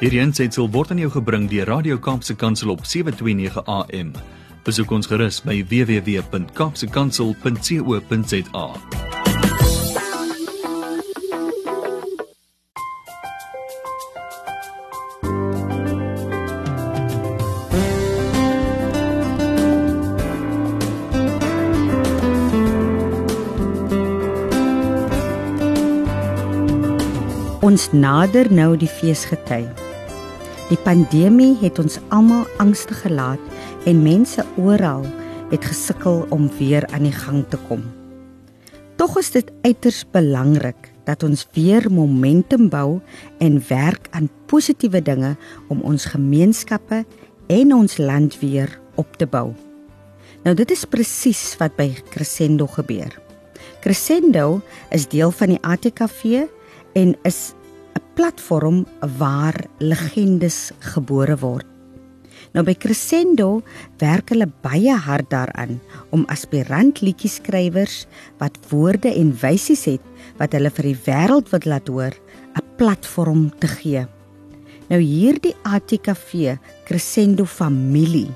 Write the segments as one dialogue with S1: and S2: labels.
S1: Hierdie aanseit word aan jou gebring deur Radio Kaapse Kansel op 7:29 AM. Besoek ons gerus by www.kapsekansel.co.za.
S2: Ons nader nou die feesgety. Die pandemie het ons almal angstig gelaat en mense oral het gesukkel om weer aan die gang te kom. Tog is dit uiters belangrik dat ons weer momentum bou en werk aan positiewe dinge om ons gemeenskappe en ons land weer op te bou. Nou dit is presies wat by Crescendo gebeur. Crescendo is deel van die ATKV en is 'n platform waar legendes gebore word. Nou by Crescendo werk hulle baie hard daaraan om aspirant liedjieskrywers wat woorde en wysies het wat hulle vir die wêreld wil laat hoor, 'n platform te gee. Nou hierdie ATKV Crescendo familie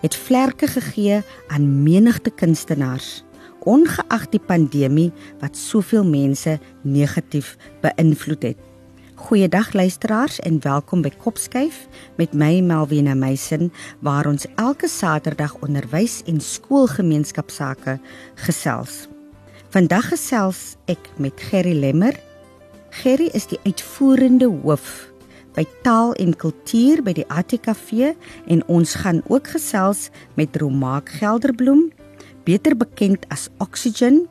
S2: het vlerke gegee aan menigte kunstenaars ongeag die pandemie wat soveel mense negatief beïnvloed het. Goeiedag luisteraars en welkom by Kopskuif met my Melvina Meisen waar ons elke Saterdag onderwys en skoolgemeenskapsake gesels. Vandag gesels ek met Gerry Lemmer. Gerry is die uitvoerende hoof by taal en kultuur by die ATKV en ons gaan ook gesels met Romaak Gelderbloem beter bekend as Oxygen.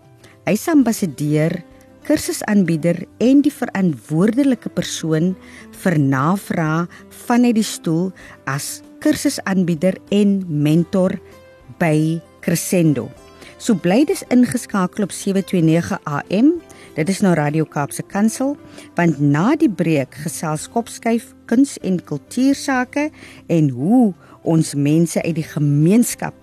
S2: Hy's ambassadeur, kursusaanbieder en die verantwoordelike persoon vir navraag vanuit die stoel as kursusaanbieder en mentor by Crescendo. So bly dis ingeskakel op 729 AM. Dit is nou Radio Kaapse Kansel, want na die breek gesels Kopskuif kuns en kultuursake en hoe ons mense uit die gemeenskap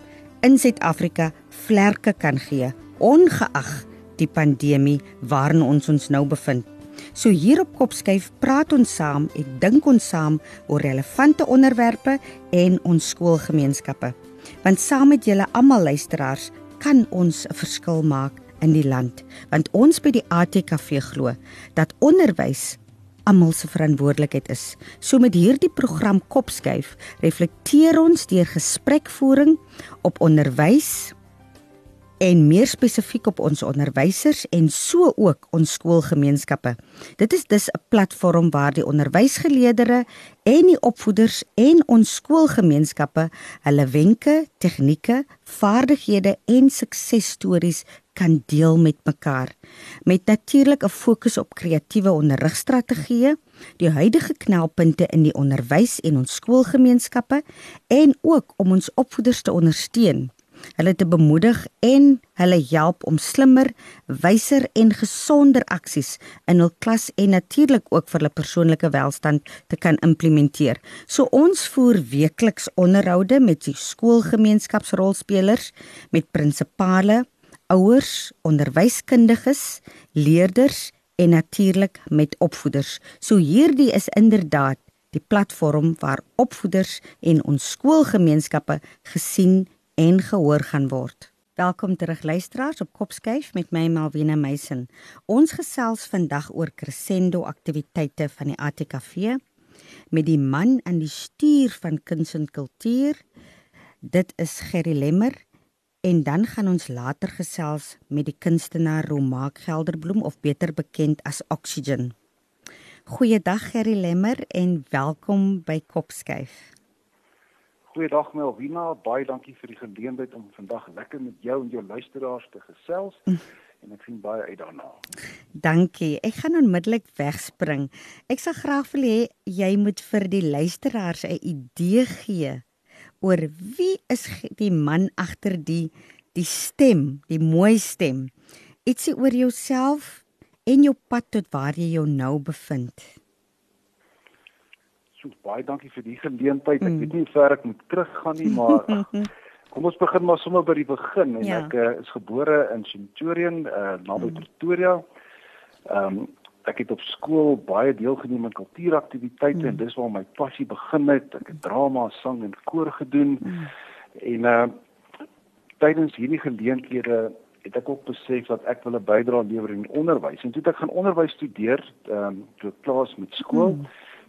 S2: in Suid-Afrika vlerke kan gee ongeag die pandemie waarin ons ons nou bevind. So hier op Kopskyf praat ons saam en dink ons saam oor relevante onderwerpe en ons skoolgemeenskappe. Want saam met julle almal luisteraars kan ons 'n verskil maak in die land. Want ons by die ATKV glo dat onderwys almal se verantwoordelikheid is. So met hierdie program Kopskuif reflekteer ons deur gesprekvoering op onderwys en meer spesifiek op ons onderwysers en so ook ons skoolgemeenskappe. Dit is dus 'n platform waar die onderwysgeleerders en die opvoeders en ons skoolgemeenskappe hulle wenke, tegnieke, vaardighede en suksesstories kan deel met mekaar. Met natuurlik 'n fokus op kreatiewe onderrigstrategieë, die huidige knelpunte in die onderwys en ons skoolgemeenskappe en ook om ons opvoeders te ondersteun hulle te bemoedig en hulle help om slimmer, wyser en gesonder aksies in hul klas en natuurlik ook vir hulle persoonlike welstand te kan implementeer. So ons voer weekliks onderhoude met die skoolgemeenskapsrolspelers, met prinsipale, ouers, onderwyskundiges, leerders en natuurlik met opvoeders. So hierdie is inderdaad die platform waar opvoeders en ons skoolgemeenskappe gesien en gehoor gaan word. Welkom terug luisteraars op Kopskyf met my Malwena Meisen. Ons gesels vandag oor crescendo aktiwiteite van die ATKV met die man aan die stuur van kuns en kultuur. Dit is Gerry Lemmer en dan gaan ons later gesels met die kunstenaar Romaak Gelderbloem of beter bekend as Oxygen. Goeiedag Gerry Lemmer en welkom by Kopskyf.
S3: Goeiedag Melvina, baie dankie vir die geleentheid om vandag lekker met jou en jou luisteraars te gesels. Mm. En ek sien baie uit daarna.
S2: Dankie. Ek gaan onmiddellik wegspring. Ek sal graag wil hê jy moet vir die luisteraars 'n idee gee oor wie is die man agter die die stem, die mooi stem. Ietsie oor jouself en jou pad tot waar jy jou nou bevind.
S3: So baie dankie vir die geleentheid. Ek mm. weet nie hoe ver ek moet teruggaan nie, maar kom ons begin maar sommer by die begin en ja. ek uh, is gebore in Centurion, uh, naby mm. Pretoria. Ehm um, ek het op skool baie deelgeneem aan kultuuraktiwiteite mm. en dis waar my passie begin het. Ek het drama, sang en koor gedoen. Mm. En uh tydens hierdie geleenthede het ek ook besef dat ek wil 'n bydrae lewer in onderwys. En toe het ek gaan onderwys studeer, ehm um, toe klas met skool. Mm.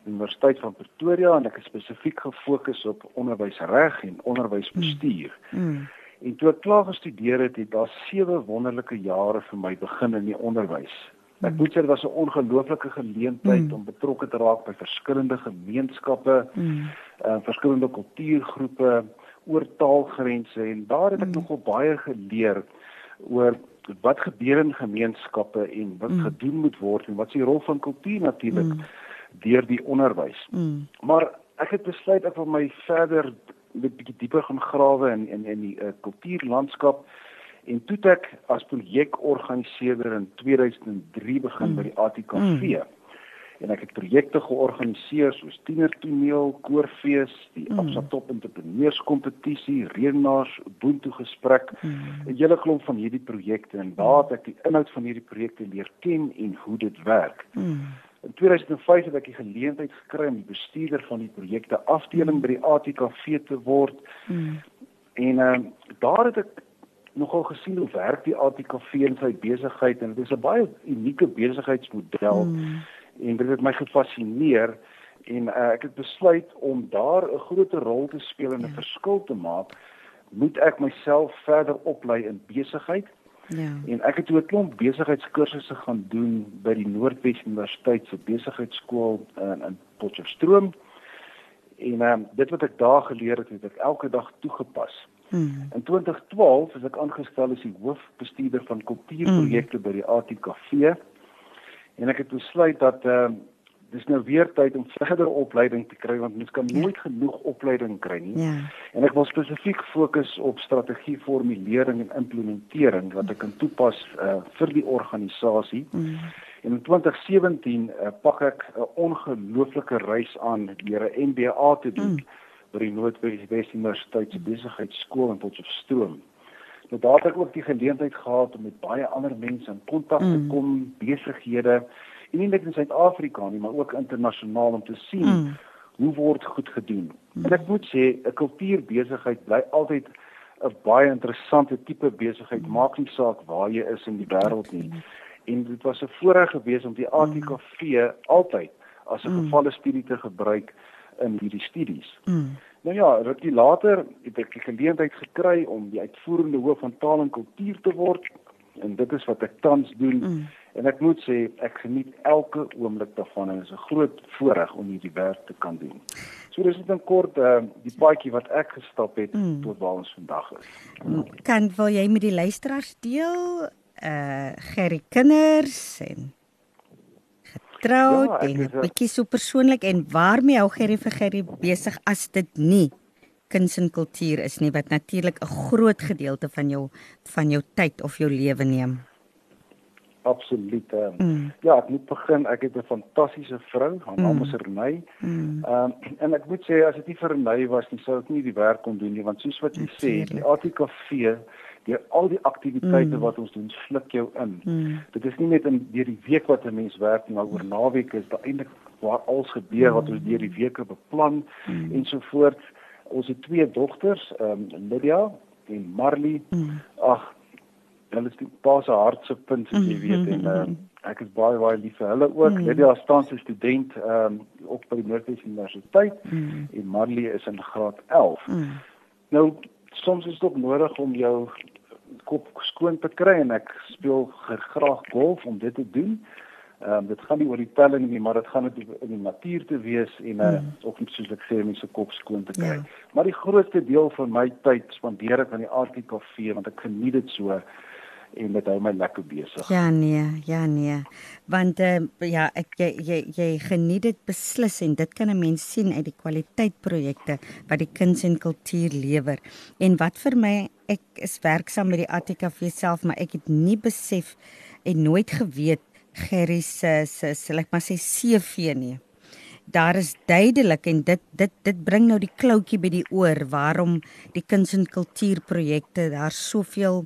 S3: Universiteit van Pretoria en ek het spesifiek gefokus op onderwysreg en onderwysbestuur. Mm. Mm. En toe ek klaar gestudeer het, het daar sewe wonderlike jare vir my begin in die onderwys. Ek mm. moet sê dit was 'n ongelooflike geleentheid mm. om betrokke te raak by verskillende gemeenskappe, mm. uh, verskillende kultuurgroepe, oor taalgrense en daar het ek mm. nogal baie geleer oor wat gebeur in gemeenskappe en wat mm. gedoen moet word en wat se rol van kultuur natuurlik mm. Deur die onderwys. Mm. Maar ek het besluit ek wil my verder 'n bietjie dieper gaan grawe in in in die uh, kultuurlandskap en toe ek as projekorganiseerder in 2003 begin mm. by die ATKV. Mm en ek het projekte georganiseer soos tienertoneel, koorfees, die mm. Absa Top Entrepreneurskompetisie, reënaars, Ubuntu gesprek, mm. 'n hele klomp van hierdie projekte en daar het ek die inhoud van hierdie projekte leer ken en hoe dit werk. Mm. In 2005 het ek die geleentheid gekry om die bestuurder van die projekte afdeling mm. by die ATKV te word. Mm. En uh, daar het ek nogal gesien hoe werk die ATKV in sy besigheid en dit is 'n baie unieke besigheidsmodel. Mm en dit het my gefassineer en uh, ek het besluit om daar 'n groter rol te speel en 'n ja. verskil te maak moet ek myself verder oplei in besigheid ja en ek het toe 'n klomp besigheidskursusse gaan doen by die Noordwes Universiteit se besigheidskool in in Potchefstroom en um, dit wat ek daar geleer het het ek elke dag toegepas Hmm. In 2012 is ek aangestel as die hoofbestuurder van kultuurprojekte hmm. by die ATKV en ek het besluit dat ehm uh, dis nou weer tyd om verder opleiding te kry want mens kan ja. nooit genoeg opleiding kry nie. Ja. En ek wil spesifiek fokus op strategieformulering en implementering wat ek kan toepas uh, vir die organisasie. Mm. En in 2017 uh, pak ek 'n ongelooflike reis aan deur 'n MBA te doen mm. by die Noordwes Universiteit se besigheidskool in Potchefstroom. Nou daar het ek ook die geleentheid gehad om met baie ander mense in kontak te mm. kom, besighede, en nie net in Suid-Afrika nie, maar ook internasionaal om te sien mm. hoe word goed gedoen. Mm. En ek moet sê, 'n kultuurbesigheid bly altyd 'n baie interessante tipe besigheid, mm. maak nie saak waar jy is in die wêreld nie. En dit was 'n voorreg geweest om die ATKV mm. altyd as 'n mm. gevalle studie te gebruik in hierdie studies. Mm. Nou ja, rukkie later het ek die geleentheid gekry om die uitvoerende hoof van taal en kultuur te word en dit is wat ek tans doen. Mm. En ek moet sê ek geniet elke oomblik daarvan en dit is 'n groot voorreg om hierdie werk te kan doen. So dis net 'n kort uh, die paadjie wat ek gestap het mm. tot waar ons vandag is.
S2: Kan wil jy met die luisteraars deel uh Gerry kinders en getroud ja, en 'n bietjie so persoonlik en waarmee hou Gerry vir Gerry besig as dit nie kuns en kultuur is nie wat natuurlik 'n groot gedeelte van jou van jou tyd of jou lewe neem.
S3: Absoluut. Um, mm. Ja, ek moet begin. Ek het 'n fantastiese vrou, haar naam is mm. Renay. Mm. Ehm um, en ek moet sê as dit nie vir Renay was nie, sou ek nie die werk kon doen nie want soos wat jy sê, die ATKV deur al die aktiwiteite mm. wat ons doen, sluk jou in. Mm. Dit is nie net in deur die week wat 'n mens werk nie, maar oor naweek is daar eintlik waar alles gebeur wat ons deur die weke beplan mm. en so voort. Ons het twee dogters, ehm um, Lydia en Marley. Mm. Ag, hulle is die pa se hartse punt, as jy weet en uh, ek is baie baie lief vir hulle ook. Mm. Lydia staan as student ehm um, op by die Noordwes Universiteit mm. en Marley is in graad 11. Mm. Nou soms is dit ook nodig om jou kop skoon te kry en ek speel graag golf om dit te doen. Ehm um, dit gaan nie oor die telling nie, maar dit gaan net in die natuur te wees en uh, mm. ook net soos ek sê mense kop skoon te kry. Ja. Maar die grootste deel van my tyd spandeer ek aan die ARTKV want ek geniet dit so en dit hou my lekker besig.
S2: Ja nee, ja nee. Want uh, ja, ek jy, jy jy geniet dit beslis en dit kan 'n mens sien uit die kwaliteit projekte wat die kuns en kultuur lewer. En wat vir my ek is werksaam met die ATKV self, maar ek het nie besef en nooit geweet Gerry se se sal ek maar sê CV nie. Daar is duidelik en dit dit dit bring nou die kloutjie by die oor waarom die kuns en kultuur projekte daar soveel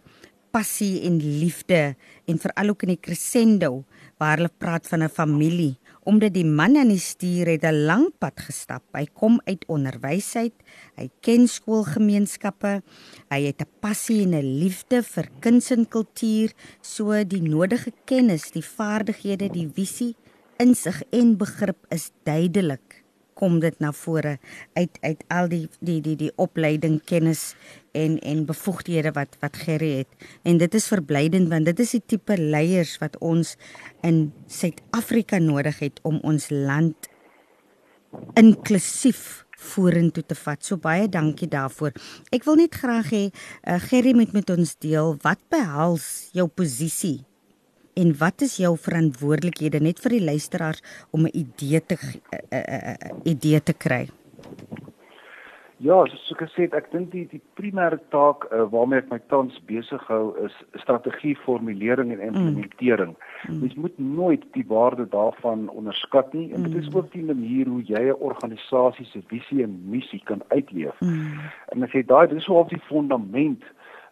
S2: passie en liefde en veral ook in die crescendo waar hulle praat van 'n familie omdat die man aan die stuur het 'n lang pad gestap. Hy kom uit onderwys uit. Hy ken skoolgemeenskappe. Hy het 'n passie en 'n liefde vir kuns en kultuur, so die nodige kennis, die vaardighede, die visie, insig en begrip is duidelik kom dit na vore uit uit al die die die die opleiding kennis en en bevoegdhede wat wat Gerry het en dit is verblydend want dit is die tipe leiers wat ons in Suid-Afrika nodig het om ons land inklusief vorentoe te vat. So baie dankie daarvoor. Ek wil net graag hê uh, Gerry moet met ons deel wat behels jou posisie en wat is jou verantwoordelikhede net vir die luisteraars om 'n idee te 'n uh, uh, uh, idee te kry?
S3: Ja, soos ek gesê het, ek dink die die primêre taak uh, waarmee ek my tans besig hou is strategieformulering en implementering. Mm. Mens moet nooit die waarde daarvan onderskat nie en dit is mm. ook die manier hoe jy 'n organisasie se visie en missie kan uitleef. Mm. En as jy daai dis so op die fundament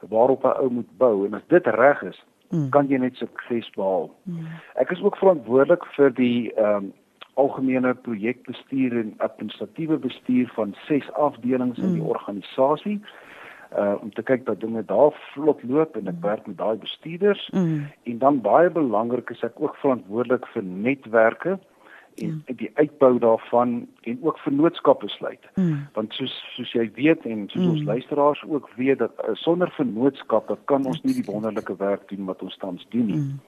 S3: waarop 'n ou moet bou en as dit reg is, mm. kan jy net sukses behaal. Mm. Ek is ook verantwoordelik vir die ehm um, algemene projekbestuur en administratiewe bestuur van ses afdelings mm. in die mm. organisasie uh om te kyk dat dinge daar vlot loop en ek mm. werk met daai bestuurders mm. en dan baie belangrik is ek ook verantwoordelik vir netwerke en mm. die uitbou daarvan en ook vennootskappe sluit. Mm. Want soos soos jy weet en soos mm. ons luisteraars ook weet dat uh, sonder vennootskappe kan ons nie die wonderlike werk doen wat ons tans doen nie. Mm.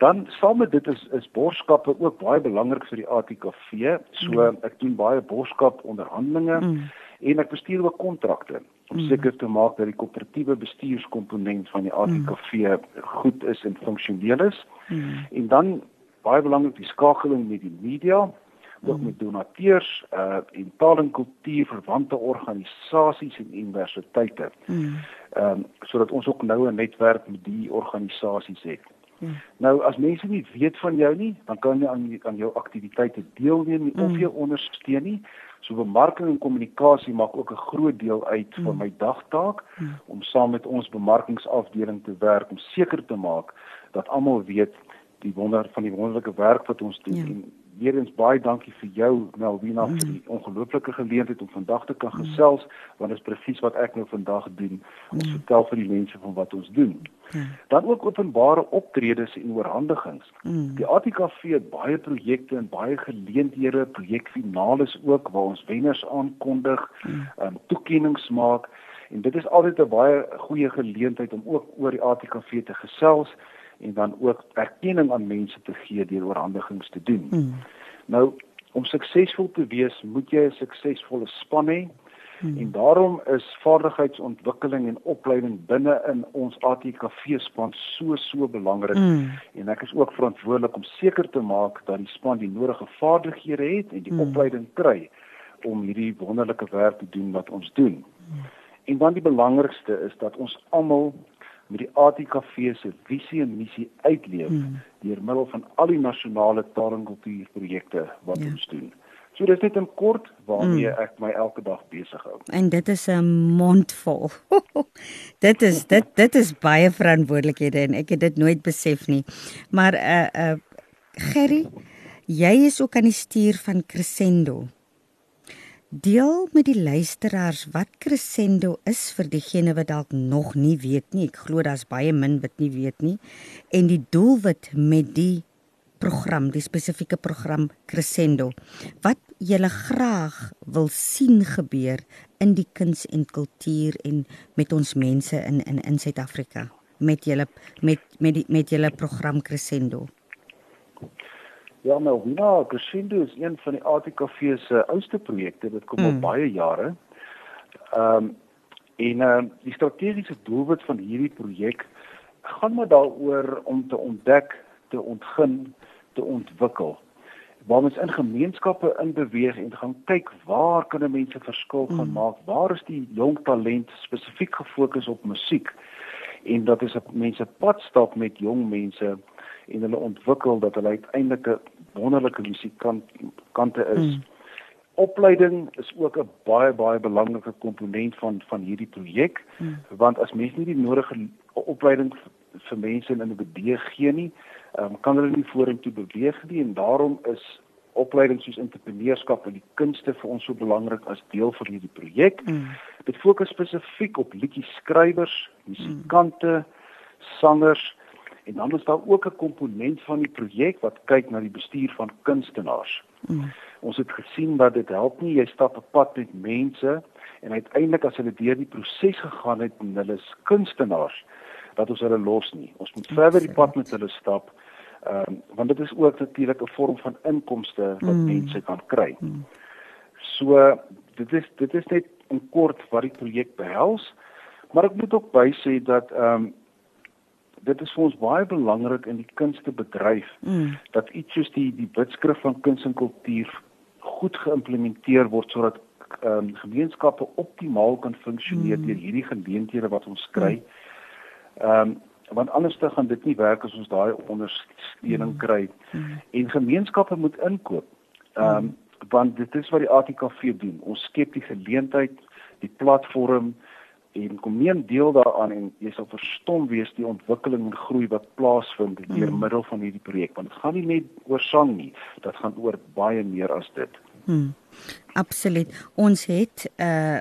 S3: Dan saam met dit is is borgskappe ook baie belangrik vir die ATKV. So mm. ek doen baie borgskap onderhandelinge mm. en ek bestuur ook kontrakte om mm. seker te maak dat die koöperatiewe bestuurskomponent van die ATKV mm. goed is en funksioneel is. Mm. En dan baie belangrik die skakeling met die media ook mm. met donateurs uh en taal en kultuur verwante organisasies en universiteite. Mm. Ehm um, sodat ons ook nou 'n netwerk met die organisasies het. Hmm. Nou as mense nie weet van jou nie, dan kan jy aan aan jou aktiwiteite deelneem nie, mm. of jy ondersteun nie. So bemarking en kommunikasie maak ook 'n groot deel uit mm. van my dagtaak mm. om saam met ons bemarkingsafdeling te werk om seker te maak dat almal weet die wonder van die wonderlike werk wat ons doen ja. en weer eens baie dankie vir jou Melvina mm. vir die ongelooflike geleentheid om vandag te kan mm. gesels want dit is presies wat ek nou vandag doen om mm. vertel vir die mense van wat ons doen. Mm. Dan ook openbare optredes en oorhandigings. Mm. Die ATKV het baie projekte en baie geleenthede, projekfinales ook waar ons wenners aankondig, mm. um, toekenninge maak en dit is altyd 'n baie goeie geleentheid om ook oor die ATKV te gesels en dan ook erkenning aan mense te gee deur oorhandigings te doen. Hmm. Nou om suksesvol te wees, moet jy 'n suksesvolle span hê. Hmm. En daarom is vaardigheidsontwikkeling en opleiding binne in ons ATKV span so so belangrik. Hmm. En ek is ook verantwoordelik om seker te maak dat die span die nodige vaardighede het en die hmm. opleiding kry om hierdie wonderlike werk te doen wat ons doen. Hmm. En dan die belangrikste is dat ons almal met die ATKV se visie en missie uitleef hmm. deur middel van al die nasionale taal en kultuurprojekte wat ja. ons doen. So dis net 'n kort waarmee hmm. ek my elke dag besig hou.
S2: En dit is 'n mondvol. dit is dit dit is baie verantwoordelikhede en ek het dit nooit besef nie. Maar uh uh Gerry, jy is ook aan die stuur van Crescendo. Deel met die luisteraars wat Crescendo is vir diegene wat dalk nog nie weet nie. Ek glo daar's baie min wat nie weet nie. En die doelwit met die program, die spesifieke program Crescendo. Wat jy graag wil sien gebeur in die kuns en kultuur en met ons mense in in in Suid-Afrika met julle met met die met julle program Crescendo.
S3: Ja, Melvina, Crescendo is een van die ATKV se oudste projekte. Dit kom mm. al hmm. baie jare. Ehm um, en uh, die strategiese doelwit van hierdie projek gaan maar daaroor om te ontdek, te ontgin, te ontwikkel. Waar ons in gemeenskappe in beweeg en gaan kyk waar kan mense verskil mm. gaan hmm. maak? Waar is die jong talent spesifiek gefokus op musiek? En dat is op mense pad stap met jong mense en hulle ontwikkel dat hulle uiteindelik 'n wonderlike musikant kante is. Mm. Opleiding is ook 'n baie baie belangrike komponent van van hierdie projek mm. want as mense nie die nodige opleiding vir mense in 'n BD gee nie, um, kan hulle nie vorentoe beweeg nie en daarom is opleiding soos entrepreneurskap en die kunste vir ons so belangrik as deel van hierdie projek. Mm. Dit fokus spesifiek op liedjie skrywers, musikante, sangers en dan is daar ook 'n komponent van die projek wat kyk na die bestuur van kunstenaars. Mm. Ons het gesien dat dit help nie jy stap 'n pad met mense en uiteindelik as hulle deur die proses gegaan het en hulle is kunstenaars dat ons hulle los nie. Ons moet verder die pad met hulle stap. Ehm um, want dit is ook natuurlik 'n vorm van inkomste wat mm. mense kan kry. Mm. So dit is dit is net in kort wat die projek behels. Maar ek moet ook bysê dat ehm um, dit is vir ons baie belangrik in die kunstebedryf mm. dat iets soos die die wetskrif van kuns en kultuur goed geïmplementeer word sodat ehm um, gemeenskappe optimaal kan funksioneer mm. deur hierdie geleenthede wat ons kry. Ehm um, want anders te gaan dit nie werk as ons daai ondersteuning mm. kry mm. en gemeenskappe moet inkoop. Ehm um, want dit is wat die ATKV doen. Ons skep die geleentheid, die platform en kom neem deel daaraan en jy sal verstom wees die ontwikkeling en groei wat plaasvind deur mm. middel van hierdie projek want dit gaan nie net oor sang nie, dit gaan oor baie meer as dit. Hmm.
S2: Absoluut. Ons het 'n uh,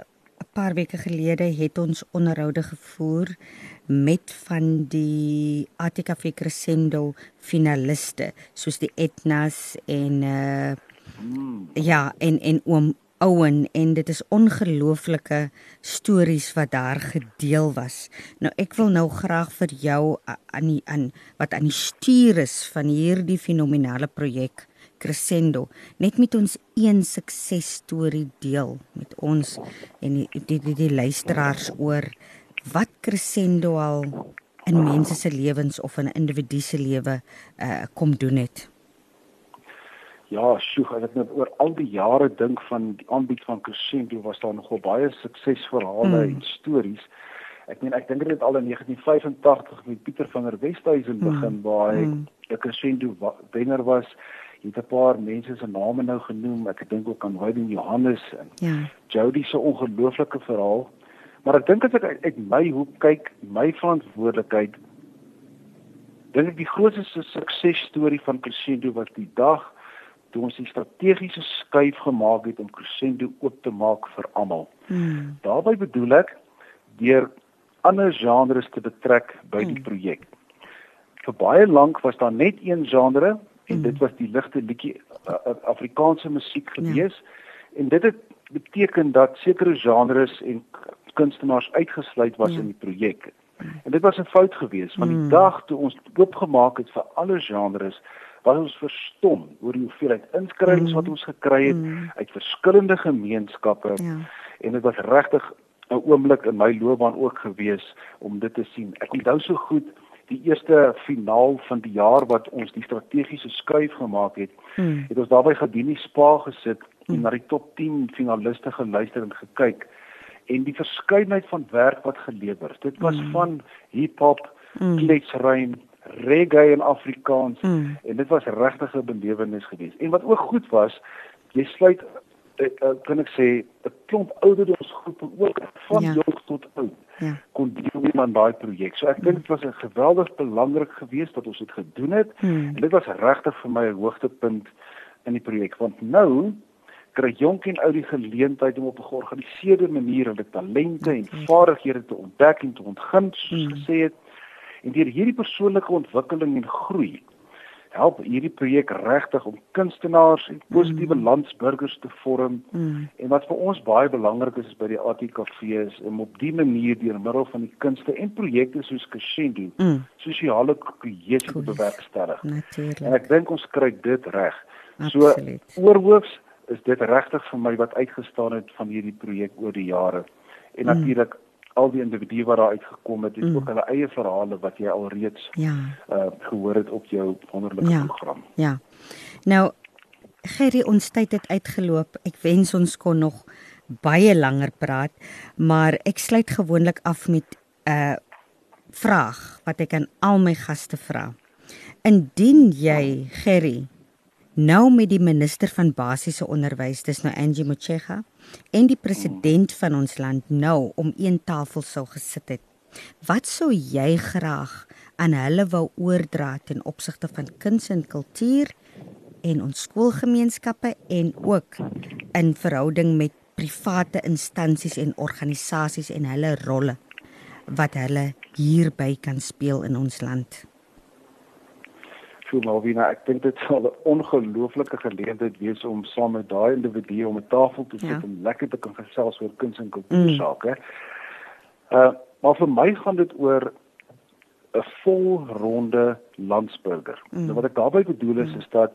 S2: paar weke gelede het ons onderhoude gevoer met van die ATKV Crescendo finaliste soos die Etnas en uh mm. ja en en oom Owen en dit is ongelooflike stories wat daar gedeel was. Nou ek wil nou graag vir jou aan die aan wat aan die stuur is van hierdie fenominale projek Crescendo net met ons een suksesstorie deel met ons en die die die, die luisteraars oor wat Crescendo al in mense se lewens of in 'n individu se lewe uh kom doen het.
S3: Ja, sjoe, ek het net oor al die jare dink van die aanbied van Crescendo was daar nogal baie suksesverhale mm. en stories. Ek meen ek dink dit al in 1985 met Pieter van der Westhuizen mm. begin waar hy 'n mm. Crescendo wenner was. Jy het 'n paar mense se name nou genoem. Ek dink ook aan Wydin Johannes en ja. Jody se ongelooflike verhaal. Maar ek dink as ek uit my hoek kyk, my verantwoordelikheid dink ek die grootste suksesstorie van Crescendo was die dag toe ons die strategiese skuif gemaak het om Crescendo oop te maak vir almal. Hmm. Daarby bedoel ek deur ander genres te betrek by die hmm. projek. Vir baie lank was daar net een genre en hmm. dit was die ligte liedjie uh, Afrikaanse musiek ja. gewees ja. en dit het beteken dat sekere genres en kunstenaars uitgesluit was ja. in die projek. En dit was 'n fout geweest want die mm. dag toe ons oopgemaak het vir alle genres was ons verstom oor die hoeveelheid inskrywings mm. wat ons gekry het mm. uit verskillende gemeenskappe ja. en dit was regtig 'n oomblik in my loopbaan ook geweest om dit te sien. Ek onthou so goed die eerste finaal van die jaar wat ons die strategiese skuif gemaak het. Mm. Het ons daarbey gedien die spa gesit mm. en na die top 10 finaliste geluister en gekyk en die verskeidenheid van werk wat gelewer is. Dit was mm. van hiphop, mm. kletsruim, reggae en Afrikaans mm. en dit was regtig 'n belewenis geweest. En wat ook goed was, jy sluit ek uh, kan ek sê 'n klomp ouderdomsgroepe ook van ja. jonk tot oud. Ja. kon deel aan daai projek. So ek dink dit was 'n geweldig belangrik geweest dat ons dit gedoen het. Mm. En dit was regtig vir my 'n hoogtepunt in die projek want nou kry jonk en oud die geleentheid om op 'n georganiseerde manier hulle talente en vaardighede te ontdek en te ontgin, soos mm. gesê het. En deur hierdie persoonlike ontwikkeling en groei help hierdie projek regtig om kunstenaars en positiewe mm. landsburgers te vorm. Mm. En wat vir ons baie belangrik is, is by die ATKV is om op dié manier deur middel van die kunste en projekte soos Crescendo mm. sosiale kohesie te bewerkstellig. Natuurlik. En ek dink ons kry dit reg. So oorhoofs is dit regtig vir my wat uitgestaan het van hierdie projek oor die jare. En mm. Al die individue wat daar uitgekom het, het mm. ook hulle eie verhale wat jy alreeds ja. uh gehoor het op jou wonderlike ja. program.
S2: Ja. Nou Gerry, ons tyd het uitgeloop. Ek wens ons kon nog baie langer praat, maar ek sluit gewoonlik af met 'n uh, vraag wat ek aan al my gaste vra. Indien jy, Gerry, nou met die minister van basiese onderwys, dis nou Angie Motshega, en die president van ons land nou om een tafel sou gesit het. Wat sou jy graag aan hulle wou oordra ten opsigte van kuns en kultuur en ons skoolgemeenskappe en ook in verhouding met private instansies en organisasies en hulle rolle wat hulle hierby kan speel in ons land.
S3: So Malvina, ek dink dit sal 'n ongelooflike geleentheid wees om saam met daai individue om 'n tafel te sit ja. en lekker te kan gesels oor kuns en kultuur sake. Mm. Uh maar vir my gaan dit oor 'n volronde landsburger. Mm. Nou wat ek daarmee bedoel is mm. is dat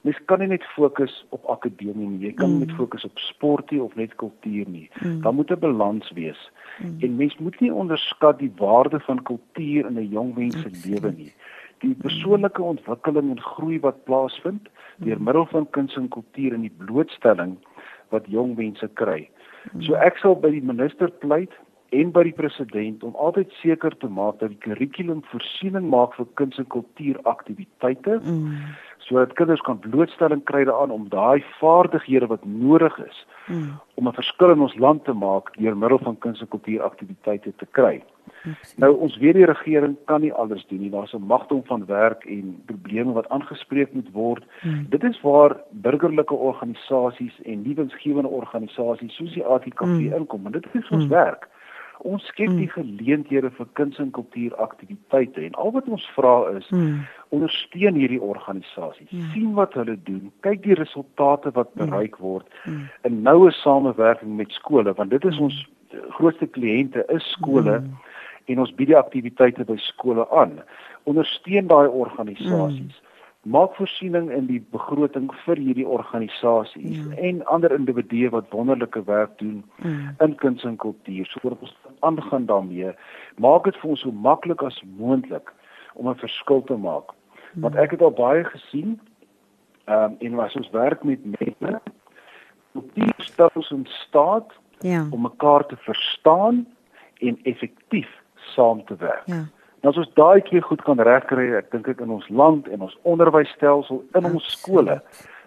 S3: mens kan nie net fokus op akademie nie. Jy kan mm. net fokus op sport nie of net kultuur nie. Mm. Daar moet 'n balans wees. Mm. En mens moet nie onderskat die waarde van kultuur in 'n jong mens se lewe nie. Die persoonlike ontwikkeling en groei wat plaasvind deur middel van kuns en kultuur en die blootstelling wat jong mense kry. So ek sal by die minister pleit en by die president om altyd seker te maak dat die kurrikulum voorsiening maak vir kuns en kultuur aktiwiteite. Mm sodat kinders kan blootstelling kry daaraan om daai vaardighede wat nodig is mm. om 'n verskil in ons land te maak deur middel van kuns en kultuuraktiwiteite te kry. Nou ons weet die regering kan nie alles doen nie. Daar's 'n magdom van werk en probleme wat aangespreek moet word. Mm. Dit is waar burgerlike organisasies en nuwensgewende organisasies soos die ATKV mm. inkom en dit is ons mm. werk. Ons skep die hmm. geleenthede vir kuns en kultuuraktiwiteite en al wat ons vra is mm. ondersteun hierdie organisasies, mm. sien wat hulle doen, kyk die resultate wat hmm. bereik word mm. in noue samewerking met skole want dit is ons grootste kliënte is skole mm. en ons bied die aktiwiteite by skole aan. Ondersteun daai organisasies. Mm maak voorsiening in die begroting vir hierdie organisasies ja. en ander individue wat wonderlike werk doen ja. in kuns en kultuur. So voordat ons aangaan daarmee, maak dit vir ons so maklik as moontlik om 'n verskil te maak. Ja. Want ek het al baie gesien ehm um, en was ons werk met mense kultuur stel ons in staat ja. om mekaar te verstaan en effektief saam te werk. Ja. En as ons daai twee goed kan regkry, ek dink ek in ons land en ons onderwysstelsel in Absoluut. ons skole,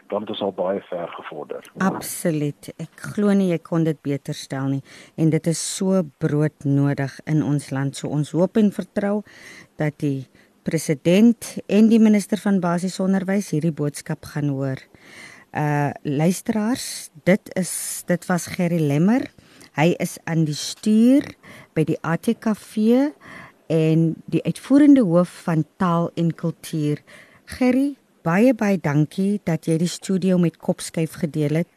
S3: dan het ons al baie ver gevorder.
S2: Absoluut. Ek glo nie jy kon dit beter stel nie en dit is so broodnodig in ons land. So ons hoop en vertrou dat die president en die minister van basiese onderwys hierdie boodskap gaan hoor. Uh luisteraars, dit is dit was Gerry Lemmer. Hy is aan die stuur by die ATKV en die uitvoerende hoof van taal en kultuur. Gerry, baie baie dankie dat jy die studio met Kopskyf gedeel het.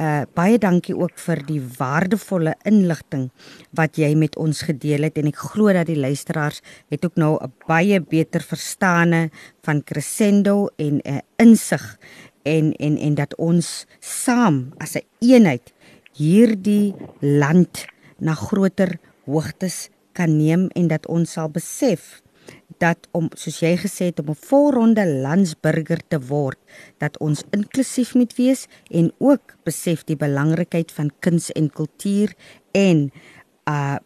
S2: Uh baie dankie ook vir die waardevolle inligting wat jy met ons gedeel het en ek glo dat die luisteraars het ook nou 'n baie beter verstaane van Crescendo en 'n uh, insig en en en dat ons saam as 'n een eenheid hierdie land na groter hoogtes kan neem en dat ons sal besef dat om soos jy gesê het om 'n volronde landsburger te word dat ons inklusief moet wees en ook besef die belangrikheid van kuns en kultuur en uh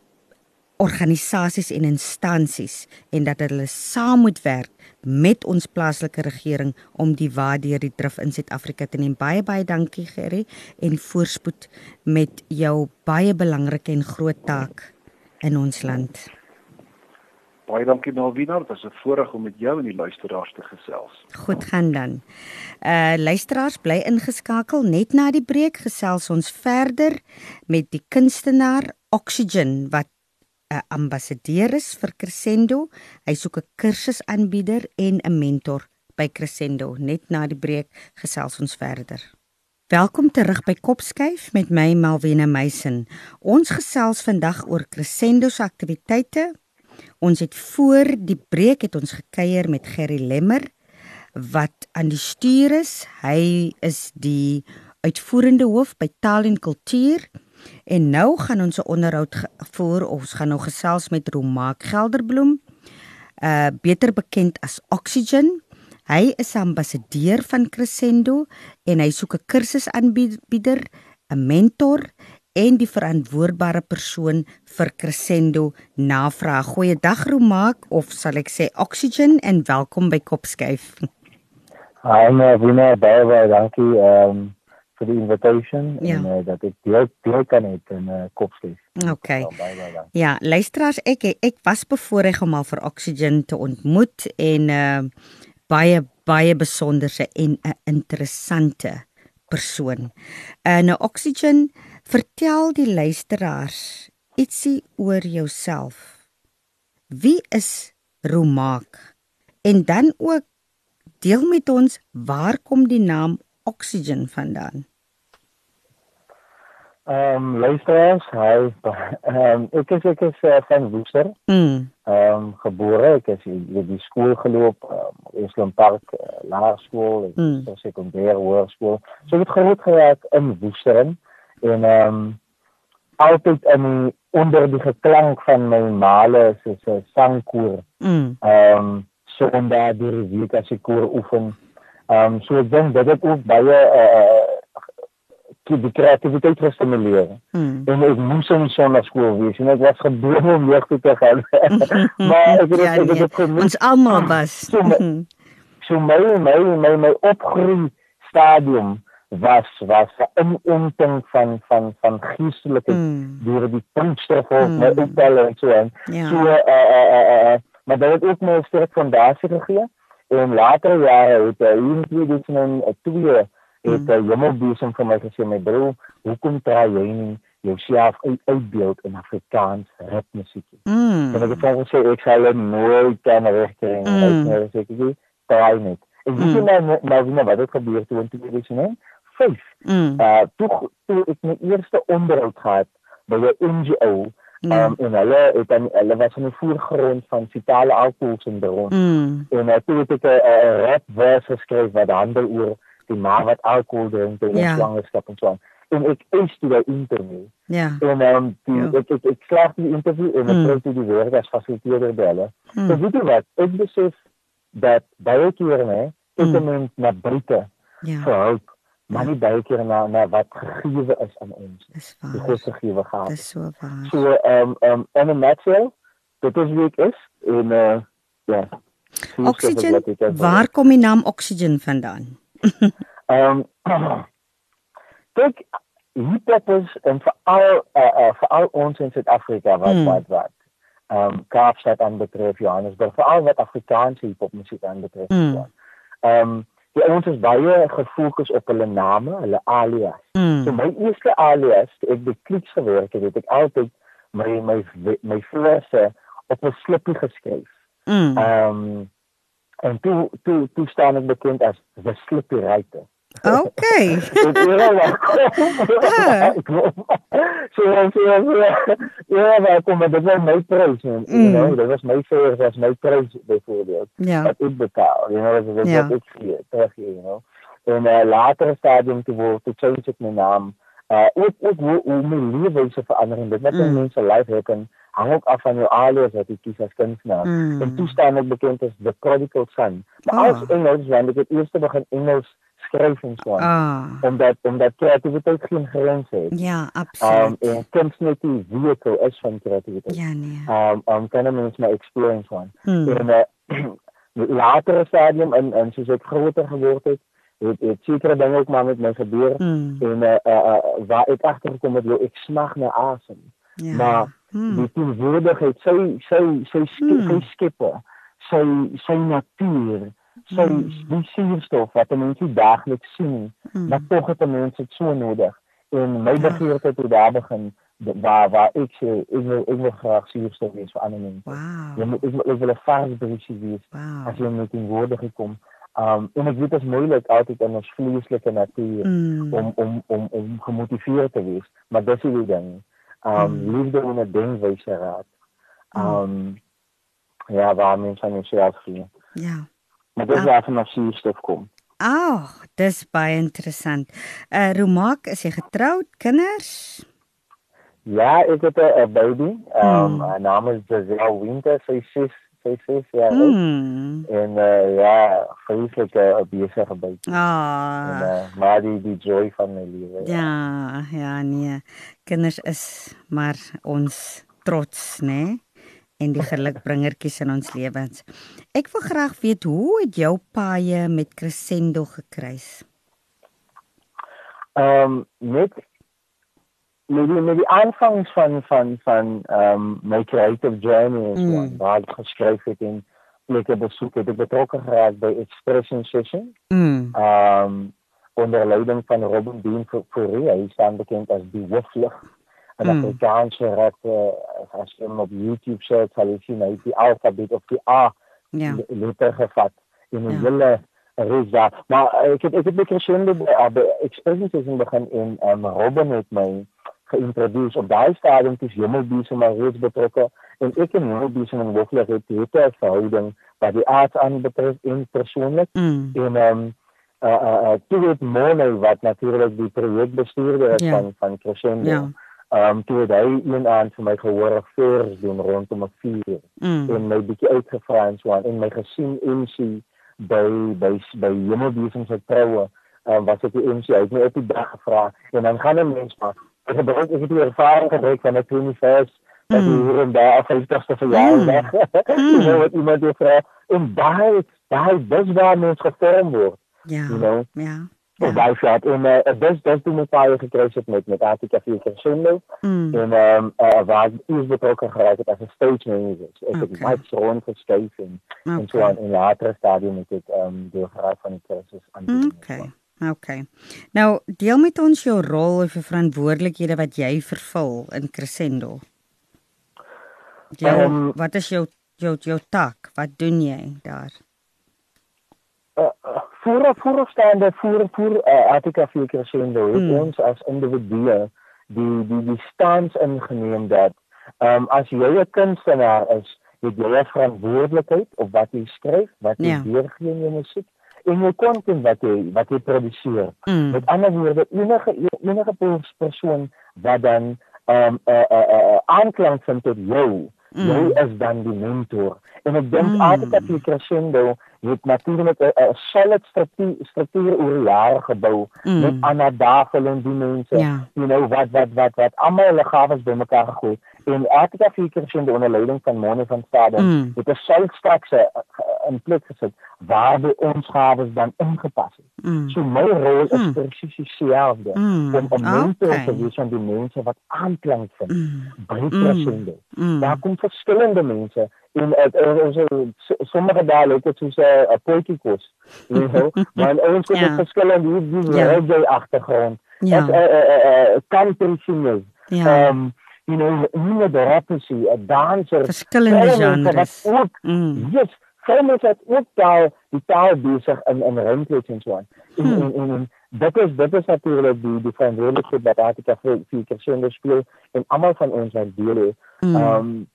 S2: organisasies en instansies en dat hulle saam moet werk met ons plaaslike regering om die waardeur die drif in Suid-Afrika te neem. Baie baie dankie Gerry en voorspoed met jou baie belangrike en groot taak in ons land.
S3: Baie dankie Malvina, dit was 'n voorreg om met jou en die luisteraars te gesels.
S2: Goed gaan dan. Uh luisteraars bly ingeskakel net na die breek gesels ons verder met die kunstenaar Oxygen wat 'n ambassadeur is vir Crescendo. Hy soek 'n kursusaanbieder en 'n mentor by Crescendo. Net na die breek gesels ons verder. Welkom terug by Kopskyf met my Malwena Meisen. Ons gesels vandag oor Crescendo se aktiwiteite. Ons het voor die breek het ons gekuier met Gerry Lemmer wat aan die stuur is. Hy is die uitvoerende hoof by Taal en Kultuur. En nou gaan ons 'n onderhoud voer. Ons gaan nou gesels met Romaak Gelderbloem, uh beter bekend as Oxygen. Hy is ambassadeur van Crescendo en hy soek 'n kursusaanbieder, 'n mentor en die verantwoordbare persoon vir Crescendo navraag. Goeiedag Romaak of sal ek sê Oxygen en welkom by Kopskyf.
S4: Hi, Marina, baie baie dankie um, vir die invitation
S2: Ja.
S4: en uh, dat ek deel deel kan hê in uh, kopstes.
S2: Okay.
S4: Ja, baie baie dankie.
S2: Ja, luisteraars, ek ek was bevoorreg om al vir Oxygen te ontmoet en uh baie baie besonderse en 'n interessante persoon. Uh nou Oxygen, vertel die luisteraars ietsie oor jouself. Wie is Romaak? En dan ook deel met ons waar kom die naam Oxygen vandaan?
S4: Ehm um, luisteraars, hy ehm um, ek is ek is uh, van Woester.
S2: Mm.
S4: Ehm um, gebore, ek is in die skool geloop, um, Eslem Park uh, Laerskool en
S2: Mm.
S4: sekondêre hoërskool. So ek het groot geraak in Woester en ehm um, altyd in onder die geklank van my maale se se sangkoor.
S2: Mm.
S4: Ehm um, Sondag deur die week as ek koor oefen. Ehm um, so ek dink dit het ook baie uh, die die kreatiwiteit gestimuleer.
S2: Mm.
S4: En ek moes in sonnaskool wees en ek was gebore om jeug te gaan. maar ek het
S2: Ja,
S4: ek het
S2: nee,
S4: dit.
S2: Ons almal was.
S4: So my- So my my my my opgroei stadium was was 'n inenting van van van geestelike
S2: Mm.
S4: deur die puntstof of
S2: Mm.
S4: my opbelle en so aan.
S2: Ja.
S4: So uh, uh, uh, uh, maar dit het ook my sterk fondasie gegee en later jare het hy in 2002 het hy hom besig vir my gesê my broer, hoekom draai jy nie jouself uit uitbeeld in Afrikaans rapmusiek nie?
S2: Mm.
S4: En ek het hom gesê ek sal dit nooit kan regkry nie.
S2: Mm.
S4: Het gesê ek draai net. Ek weet nie
S2: Mm.
S4: nou nou nou wat het gebeur toe in 2009. Vyf.
S2: Mm.
S4: Uh toe toe ek my eerste onderhoud gehad by 'n NGO
S2: Ja.
S4: Um, en hulle het dan hulle was in die voorgrond van fetale alkoholsindroom.
S2: Mm.
S4: En uh, toe het ek 'n uh, rap vers geskryf wat handel oor die ma wat alkohol drink in
S2: Ja.
S4: swangerskap en so aan. En ek eis toe 'n interview.
S2: Ja.
S4: En um, die,
S2: Ja.
S4: ek ek ek slaag die interview en ek
S2: Mm.
S4: kry toe die werk as fasiliteerder by hulle. So
S2: Mm.
S4: weet jy wat? Ek besef dat baie kere hè, ek
S2: Mm.
S4: mm. na buite
S2: Ja.
S4: vir hulp, maar nie baie kere na na wat gegee is aan ons.
S2: Dis
S4: Die God
S2: waar.
S4: gegee gehad.
S2: Dis so waar.
S4: So ehm um, um, in 'n nutshell, dit is wie ek is en uh ja.
S2: Oxygen. Waar kom die naam Oxygen vandaan?
S4: Ehm Kyk, hip-hop is en veral uh, uh, veral ons in Suid-Afrika wat
S2: Mm.
S4: wat wat ehm um, Kaapstad aanbetref Johannesburg, veral wat Afrikaanse hip-hop musiek aanbetref.
S2: Mm.
S4: Ehm um, die ouens is baie gefokus op hulle name, hulle alias. So
S2: Mm.
S4: my eerste alias, ek by Kliks gewerk het, het ek altyd my my my verse op 'n slippie geskryf.
S2: Mm.
S4: Ehm um, en toe toe toe staan ek bekend as the slippy writer.
S2: Okay.
S4: Dit is wel
S2: Ah.
S4: So so so ja, maar kom maar dit was my prys, man.
S2: Mm.
S4: You know, dit was my fair, was my prys byvoorbeeld.
S2: Ja.
S4: Wat ek betaal, you know, dit is
S2: Ja.
S4: wat ek gee, terug gee, you know. En uh, later stadium toe word toe change ek my naam. Uh ook ook hoe hoe my leefwyse verander en dit net
S2: Mm.
S4: mense life het en hang ook af van jou alias wat jy kies as kunstenaar.
S2: Mm.
S4: En toe staan ek bekend as the prodigal son. Maar
S2: Ah.
S4: als Engels, want ek het eers begin Engels skryf en so aan
S2: Ah.
S4: omdat omdat kreatiwiteit geen grense het.
S2: Ja,
S4: Um
S2: absoluut.
S4: en kuns net die vehicle is van kreatiwiteit.
S2: Ja nee.
S4: Um um kan mens my experience one.
S2: Mm.
S4: En uh, latere stadium en en soos ek groter geword het, het het sekere dinge ook maar met my gebeur
S2: Mm.
S4: en uh, uh, uh, waar ek agtergekom het, ek smag na asem.
S2: Ja.
S4: Maar
S2: Mm.
S4: die teenwoordigheid, sy sy sy skep,
S2: Hmm.
S4: sy skeppe, sy sy natuur, sy
S2: Hmm.
S4: die suurstof wat mense daagliks sien
S2: Mm.
S4: maar tog het 'n mens dit so nodig. En my
S2: Ja.
S4: begeerte toe daar begin waar waar ek sê ek wil ek wil graag suurstof wees vir ander mense. Jy
S2: Wow.
S4: moet ek, wil- ek wil 'n vars briesie wees
S2: Wow.
S4: as jy met die woorde gekom. Um en ek weet dit is moeilik altyd in ons vleeslike natuur
S2: Mm.
S4: om om om om gemotiveerd te wees, maar dis die ding. Um
S2: Mm.
S4: liefde en 'n denkwyse raad. Um ja, waar mense aan jouself gee.
S2: Ja.
S4: Maar dis
S2: Ah.
S4: waar van suurstof kom.
S2: Ag, dis baie interessant. Uh Romaak, is jy getroud, kinders?
S4: Ja, ek het 'n baby. Ehm
S2: Hmm.
S4: haar naam is Giselle Winter. Sy sy is ses jaar oud.
S2: Mm.
S4: En uh, ja, 'n uh, besige baby. En
S2: Ah.
S4: uh, maar die die joy van my lewe.
S2: Ja, ja nee. Kinders is maar ons trots, né? En die gelukbringertjies in ons lewens. Ek wil graag weet hoe het jou paie met Crescendo gekruis?
S4: ehm um, met met die, met die aanvangs van van van ehm um, my creative journey mm. waar ek geskryf het en plekke besoek het ek betrokke geraak by expression session. Mm. Ehm um, onder leiding van Robin Bean Fourie, hy staan bekend as die hooflig en mm. Afrikaanse rap uh, as jy hom op YouTube sê, sal jy sien hy die alfabet of die A ja. letter gevat in 'n ja. hele reza. Maar ek het ek het met Crescendo by expression session begin en um, Robin het my geïntroduceer op daai stadium toe Hemelbese maar reeds betrokke en ek en Hemelbese en Wolfler het 'n verhouding wat die aard aan betref in persoonlik mm. en ehm um, uh uh, uh toe het Mona wat natuurlik die projekbestuurder is ja. van van Crescendo. Ja. Ehm um, toe het hy een aan vir my gehoor vers doen rondom 'n vuur mm. en my bietjie uitgevra en so aan en my gesien MC by by by Hemelbese se troue ehm um, was ek die MC uit my op die dag gevra en dan gaan 'n mens maar ek het baie ek het die ervaring gekry van 'n 21st dat mm. hier en daar af 50ste verjaardag. Mm. you know wat iemand het vra en daai daai dis waar mens gevorm word.
S2: Ja. You know? Ja.
S4: Ja. daai shot en uh, dis dis toe met baie gekry het met met Artika vir Crescendo mm. en ehm um, uh, waar is betrokke geraak het as 'n stage manager. So ek okay. het baie so geskryf en okay. en so aan in later stadium met dit ehm um, deur geraak van die kursus aan.
S2: Okay. Okay. Nou, deel met ons jou rol of jou verantwoordelikhede wat jy vervul in Crescendo. Jou, um, wat is jou jou jou taak? Wat doen jy daar?
S4: Uh, uh, voor voor staande voor voor uh, Attica vir Crescendo, hmm. ons as individue die die die stans ingeneem dat ehm um, as jy 'n kunstenaar is, jy jy het verantwoordelikheid op wat jy skryf, wat jy ja. weergee in jou musiek en jou content wat jy wat jy produseer. Mm. Met ander woorde, enige enige persoon wat dan ehm um, 'n uh, 'n uh, uh, uh, aanklank vind tot jou, mm. jy is dan die mentor. En ek dink mm. altyd dat jy crescendo het natuurlik 'n solid struktuur struktuur oor jare gebou mm. met ander dafel en die mense, yeah. Ja. you know wat wat wat wat almal hulle gawes bymekaar gegooi en Afrika Fikering onder leiding van Mone van Stade mm. het 'n selfstrakse in plek gesit waar die ons gawes dan ingepas het. Mm. So my rol is mm. presies dieselfde mm. om om mense okay. te wees van die mense wat aanklank vind mm. by presende. Mm. mm. Daar kom verskillende mense en ons sommige dae loop dit soos 'n potjie kos. You know, maar ons het yeah. verskillende hier die yeah. reggae agtergrond. Ja. Eh eh eh you know, nie die rappers, 'n danser,
S2: verskillende genres.
S4: Ook, mm. Yes, Sommige het ook taal, die taal besig in in rimplek en so aan. En, hmm. en, en, en dit is dit is natuurlik die die verantwoordelikheid wat Artika vir vir Kersende speel en almal van ons wat deel het. Hmm. Ehm um,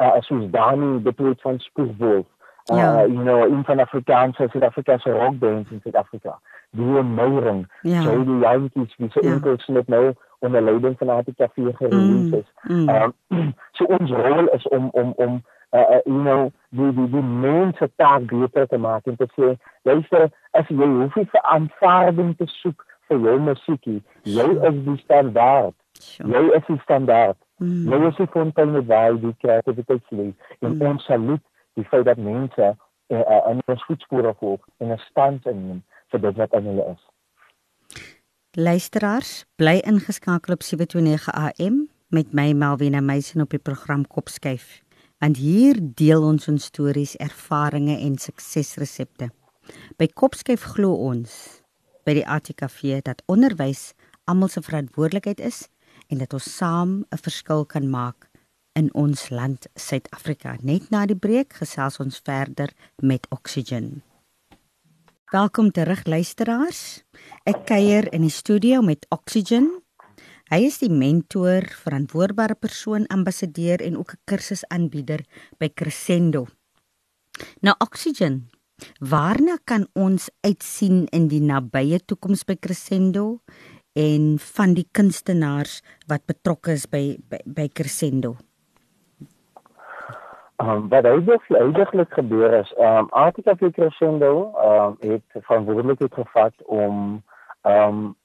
S4: uh, as ons dan die punt van Spoegwolf. Uh, ja. you know, in van Afrikaanse Suid-Afrikaanse rockbands in Suid-Afrika. Die Meyering, ja. so die jantjies wie se ja. enkels net nou onder leiding van Artika vir gerelease is. Hmm. Ehm mm. um, so ons rol is om om om uh, uh, you know die die die mense taak beter te maak en te sê luister as jy hoef nie vir aanvaarding te soek vir jou musiekie jy is die standaard sure. jy is die standaard mm. jy is die fontein waar die kreatiwiteit lê en mm. ons saluut die feit dat mense uh, uh, in ons voetspore volg en 'n stand inneem vir dit wat aan hulle is
S2: Luisteraars, bly ingeskakel op 729 AM met my Melvina Meisen op die program Kopskyf want hier deel ons ons stories, ervarings en suksesresepte. By Kopskyf glo ons by die ATKV dat onderwys almal se verantwoordelikheid is en dat ons saam 'n verskil kan maak in ons land Suid-Afrika. Net na die breek gesels ons verder met Oxygen. Welkom terug luisteraars. Ek kuier in die studio met Oxygen Hy is die mentor, verantwoordbare persoon, ambassadeur en ook 'n kursusaanbieder by Crescendo. Nou Oxygen, waarna kan ons uitsien in die nabye toekoms by Crescendo en van die kunstenaars wat betrokke is by by, by Crescendo?
S4: Um, wat uiteindelik gebeur is, ehm um, Artika vir Crescendo ehm um, het verantwoordelikheid gevat om ehm um,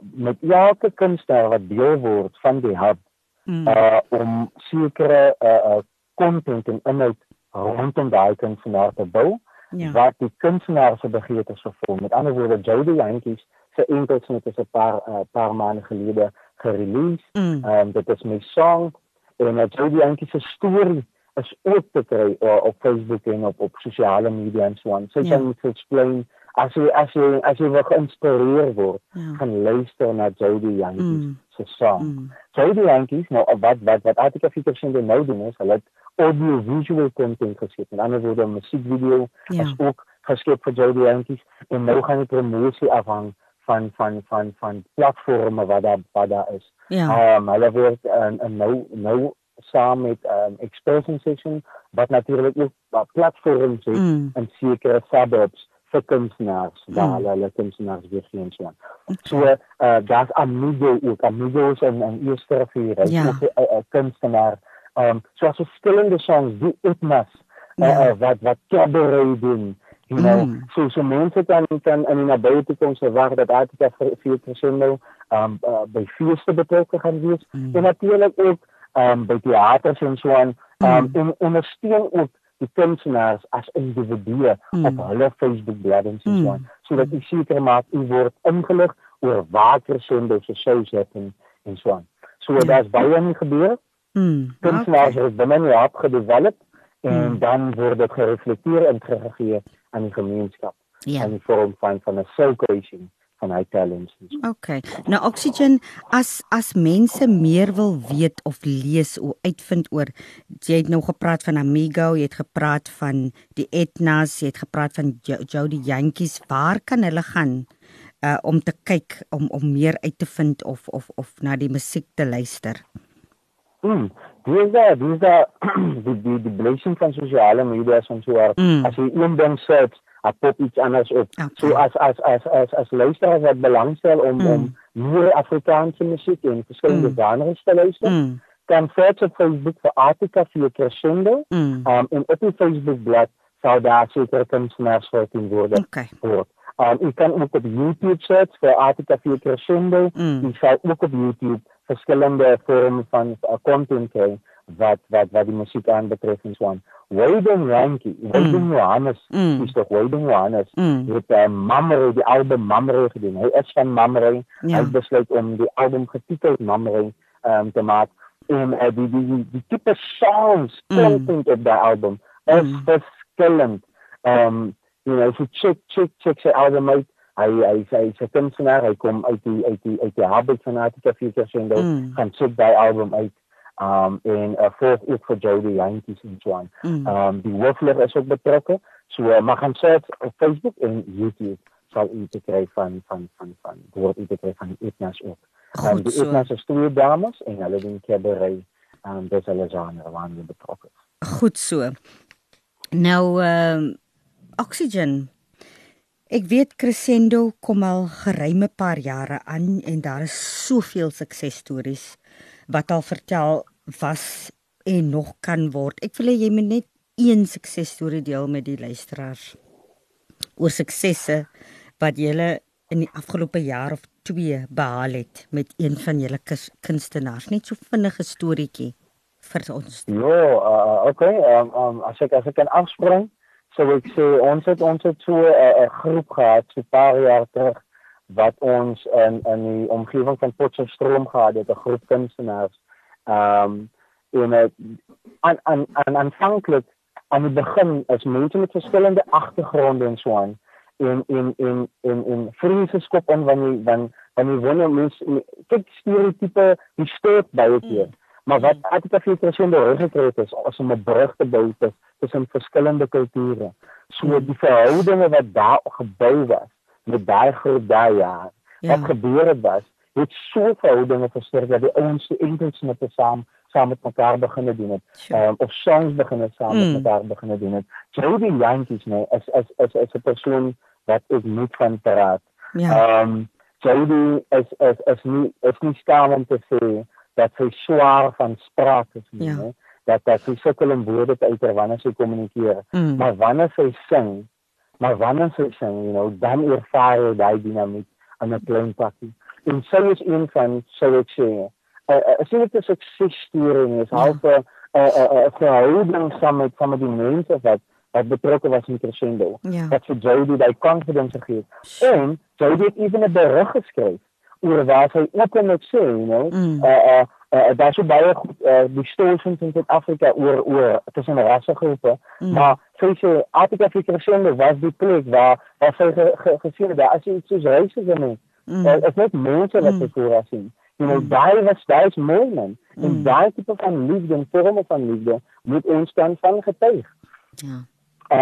S4: met elke kunstenaar wat deel word van die hub mm. uh om sekere uh, uh content en inhoud rondom daai kunstenaar te bou ja. wat die kunstenaar se begeertes vervul. Met ander woorde, Jody Yankees se enkelsnit is 'n paar uh, paar maande gelede gerelease.
S2: Mm.
S4: Ehm um, dit is my song en uh, Jody Yankee se storie is ook te kry uh, op Facebook en op op sosiale media en so aan. So
S2: Ja.
S4: jy moet explain as jy as jy as jy wil geïnspireer word,
S2: Ja.
S4: gaan luister na Jody Yankee
S2: Mm.
S4: se song.
S2: Mm.
S4: Jody Yankees nou wat wat wat Attica Fieters in die nou doen is, hulle het audio visual content geskep. Met ander woorde, 'n musiekvideo
S2: Ja.
S4: is ook geskep vir Jody Yankees en nou gaan die promosie afhang van van van van platforms wat daar wat daar is.
S2: Ja.
S4: Ehm um, hulle word en en nou nou saam met um, expression session wat natuurlik ook uh, platforms het
S2: Mm.
S4: in sekere suburbs vir kunstenaars waar
S2: Mm.
S4: hulle hulle kunstenaars geen so. So uh daar's Amigo ook Amigo is 'n 'n eerste rivier, hy's
S2: Ja.
S4: ook 'n- 'n 'n kunstenaar. Um so as verskillende songs die etnas uh,
S2: Ja.
S4: uh, wat wat cabaret doen. You know,
S2: Mm.
S4: so so mense kan kan in die nabye toekoms verwag dat vir vir Crescendo um uh, by feeste betrokke gaan wees
S2: Mm.
S4: en natuurlik ook um by teaters en so aan um
S2: Mm.
S4: en ondersteun ook die kunstenaars as individue
S2: Mm.
S4: op hulle Facebook bladsy en so
S2: Mm.
S4: aan sodat u seker maak u word ingelig oor waar Crescendo se shows het en en so aan. So
S2: Ja.
S4: daar's baie in gebeur.
S2: Mm.
S4: Kunstenaars word binne die app gedevelop en
S2: Mm.
S4: dan word dit gereflekteer en teruggegee aan die gemeenskap
S2: Ja.
S4: in die vorm van van 'n showcasing van hy talents. en so.
S2: Okay. Nou Oxygen as as mense meer wil weet of lees of uitvind oor jy het nou gepraat van Amigo, jy het gepraat van die Etnas, jy het gepraat van Jo- Jody Jantjies, waar kan hulle gaan uh om te kyk om om meer uit te vind of of of na die musiek te luister?
S4: Mm. Dis daar, dis daar die die die blessing van sosiale media en so waar.
S2: Mm.
S4: As jy een ding search, dan pop iets anders op.
S2: Okay.
S4: So as as as as as luisteraars wat belangstel om
S2: Mm.
S4: om meer Afrikaanse musiek en verskillende
S2: Mm.
S4: genres te luister,
S2: Mm.
S4: kan search op Facebook vir Artica vir Crescendo.
S2: Mm.
S4: Um en op die Facebook bladsy sal daar seker kunstenaars verteenwoordig
S2: Okay.
S4: word. Um jy kan ook op YouTube search vir Artica vir Crescendo.
S2: Mm.
S4: Sal ook op YouTube verskillende vorme van uh, content kry wat wat wat die musiek aanbetref en so aan. Wayden Yankee, Wayden
S2: Mm.
S4: Johannes,
S2: Mm.
S4: is toch Wayden Johannes.
S2: Mm.
S4: Het uh, Mamre, die album Mamre gedoen. Hy is van Mamre.
S2: Ja.
S4: Hy het besluit om die album getiteld Mamre um, te maak. En uh, die die die, die tipe songs
S2: Mm.
S4: content op daai album is
S2: Mm.
S4: verskillend. Um you know, so check check check sy album uit. Hy hy hy sy kunstenaar, hy kom uit die uit die uit die habit van Attica Future Sendo.
S2: Mm.
S4: Gaan check daai album uit. Um en uh, volg ook vir Jody Yankees en so aan.
S2: Mm.
S4: Um die hooflig is ook betrokke. So uh, mag gaan search op Facebook en YouTube sal u te kry van van van van word u te kry van etnas ook. Um,
S2: Goed
S4: die
S2: so.
S4: etnas is twee dames en hulle doen cabaret. Um dis hulle genre waarna hulle betrokke is.
S2: Goed so. Nou ehm uh, Oxygen. Ek weet Crescendo kom al geruime paar jare aan en daar is soveel suksesstories wat al vertel was en nog kan word. Ek wil hê jy moet net een suksesstorie deel met die luisteraars oor suksesse wat jy in die afgelope jaar of 2 behaal het met een van julle kunstenaars. Net so vinnige storieetjie vir ons.
S4: Ja, uh, okay. Um, um, as ek as ek kan afspring, sou ek sê ons het ons het so 'n uh, groep gehad so 'n paar jaar terug wat ons in in die omgewing van Potchefstroom gehad het, 'n groep kunstenaars. Ehm um, en aan aan aan aanvanklik aan die begin is mense met verskillende agtergronde en so aan en en en en en vreese skop in wanneer wanneer wanneer wanneer mense kyk stereotipe die steek baie keer. Maar wat ek het vir Crescendo gekry het is as om 'n brug te bou tussen tussen verskillende kulture. So die verhoudinge wat daar gebou was met daai groep daai jaar.
S2: Ja.
S4: Wat gebeur het was, het so verhoudinge versterk dat die ouens se enkels met saam saam met mekaar begin doen het.
S2: Sure.
S4: Ehm of songs begin saam
S2: Mm.
S4: met mekaar begin doen het. Jody Yankees nee, is is is is 'n persoon wat ek moet van praat.
S2: Ja.
S4: Ehm Jody is is is nie is nie skaam om te sê dat sy swaar van spraak is nie.
S2: Ja.
S4: Dat dat sy sukkel om woorde te uiter wanneer sy kommunikeer.
S2: Mm.
S4: Maar wanneer sy sing, maar wanneer sy sing, you know, dan ervaar jy daai dinamiek aan 'n klein pakkie. En sy is een van sou ek sê, uh, uh, het 'n suksesstorie, is half 'n 'n 'n verhouding saam met met die mense wat wat betrokke was met Crescendo.
S2: Ja.
S4: Wat vir Jody daai confidence gegee het. En Jody het ewen 'n berig geskryf oor waar sy openlik sê, you know,
S2: Mm.
S4: uh uh, uh daar's so baie goed uh distortions in Suid-Afrika oor oor tussen rassegroepe,
S2: Mm.
S4: maar sy sê Afrika vir Crescendo was die plek waar waar sy ge, ge, gesien het dat as jy soos racism het,
S2: Mm.
S4: uh, is net mense wat
S2: Mm.
S4: sy voor sien. You know, daai was daai is mooi man. En
S2: Mm.
S4: daai tipe van liefde en vorme van liefde moet ons dan van getuig.
S2: Ja.